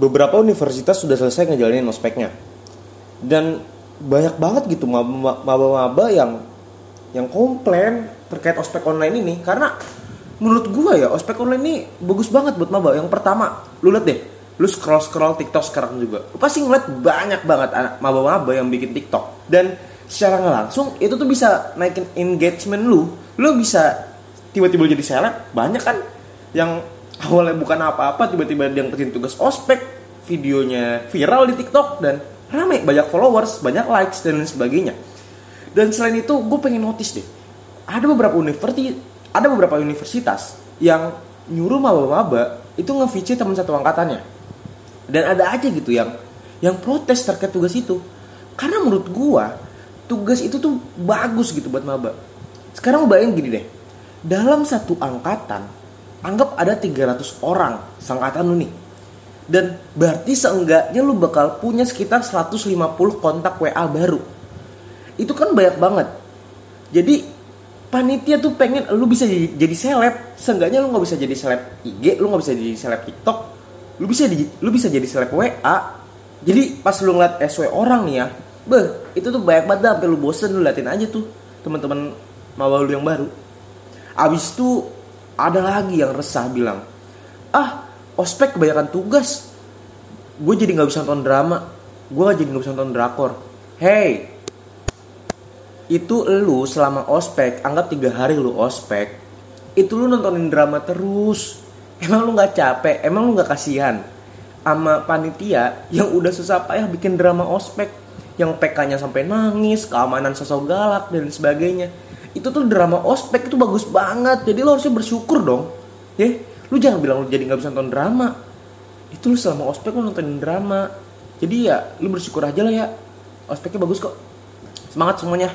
beberapa universitas sudah selesai ngejalanin ospeknya. Dan banyak banget gitu maba-maba yang yang komplain terkait ospek online ini. Karena menurut gua ya ospek online ini bagus banget buat maba. Yang pertama lu lihat deh lu scroll scroll TikTok sekarang juga lu pasti ngeliat banyak banget anak maba-maba yang bikin TikTok. Dan secara langsung itu tuh bisa naikin engagement lu. Lu bisa tiba-tiba jadi seleb banyak kan yang awalnya bukan apa-apa tiba-tiba dia terjun tugas ospek videonya viral di TikTok dan ramai banyak followers banyak likes dan lain sebagainya. Dan selain itu gue pengen notice deh ada beberapa universitas ada beberapa universitas yang nyuruh maba-maba itu nge teman satu angkatannya. Dan ada aja gitu yang yang protes terkait tugas itu. Karena menurut gue tugas itu tuh bagus gitu buat maba. Sekarang bayangin gini deh dalam satu angkatan anggap ada 300 orang sangkatan lu nih. Dan berarti seenggaknya lu bakal punya sekitar 150 kontak WA baru. Itu kan banyak banget. Jadi panitia tuh pengen lu bisa jadi, jadi seleb. Seenggaknya lu nggak bisa jadi seleb IG lu nggak bisa jadi seleb TikTok. Lu bisa di, lu bisa jadi seleb WA jadi pas lu ngeliat SW orang nih ya beh itu tuh banyak banget sampai lu bosen lu liatin aja tuh teman-teman mau lu yang baru. Abis itu ada lagi yang resah bilang ah ospek kebanyakan tugas. Gue jadi nggak bisa nonton drama. Gue jadi nggak bisa nonton drakor. Hey itu lu selama ospek anggap tiga hari lu ospek itu lu nontonin drama terus. Emang lu nggak capek? Emang lu nggak kasihan? Sama panitia yang udah susah payah bikin drama ospek yang PK-nya sampai nangis keamanan sosok galak dan sebagainya itu tuh drama ospek itu bagus banget. Jadi lo harusnya bersyukur dong. Ya lu jangan bilang lu jadi nggak bisa nonton drama. Itu lu selama ospek lu nonton drama. Jadi ya lu bersyukur aja lah ya. Ospeknya bagus kok. Semangat semuanya.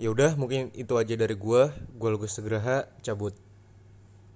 Ya udah mungkin itu aja dari gue gue Lugus Segraha cabut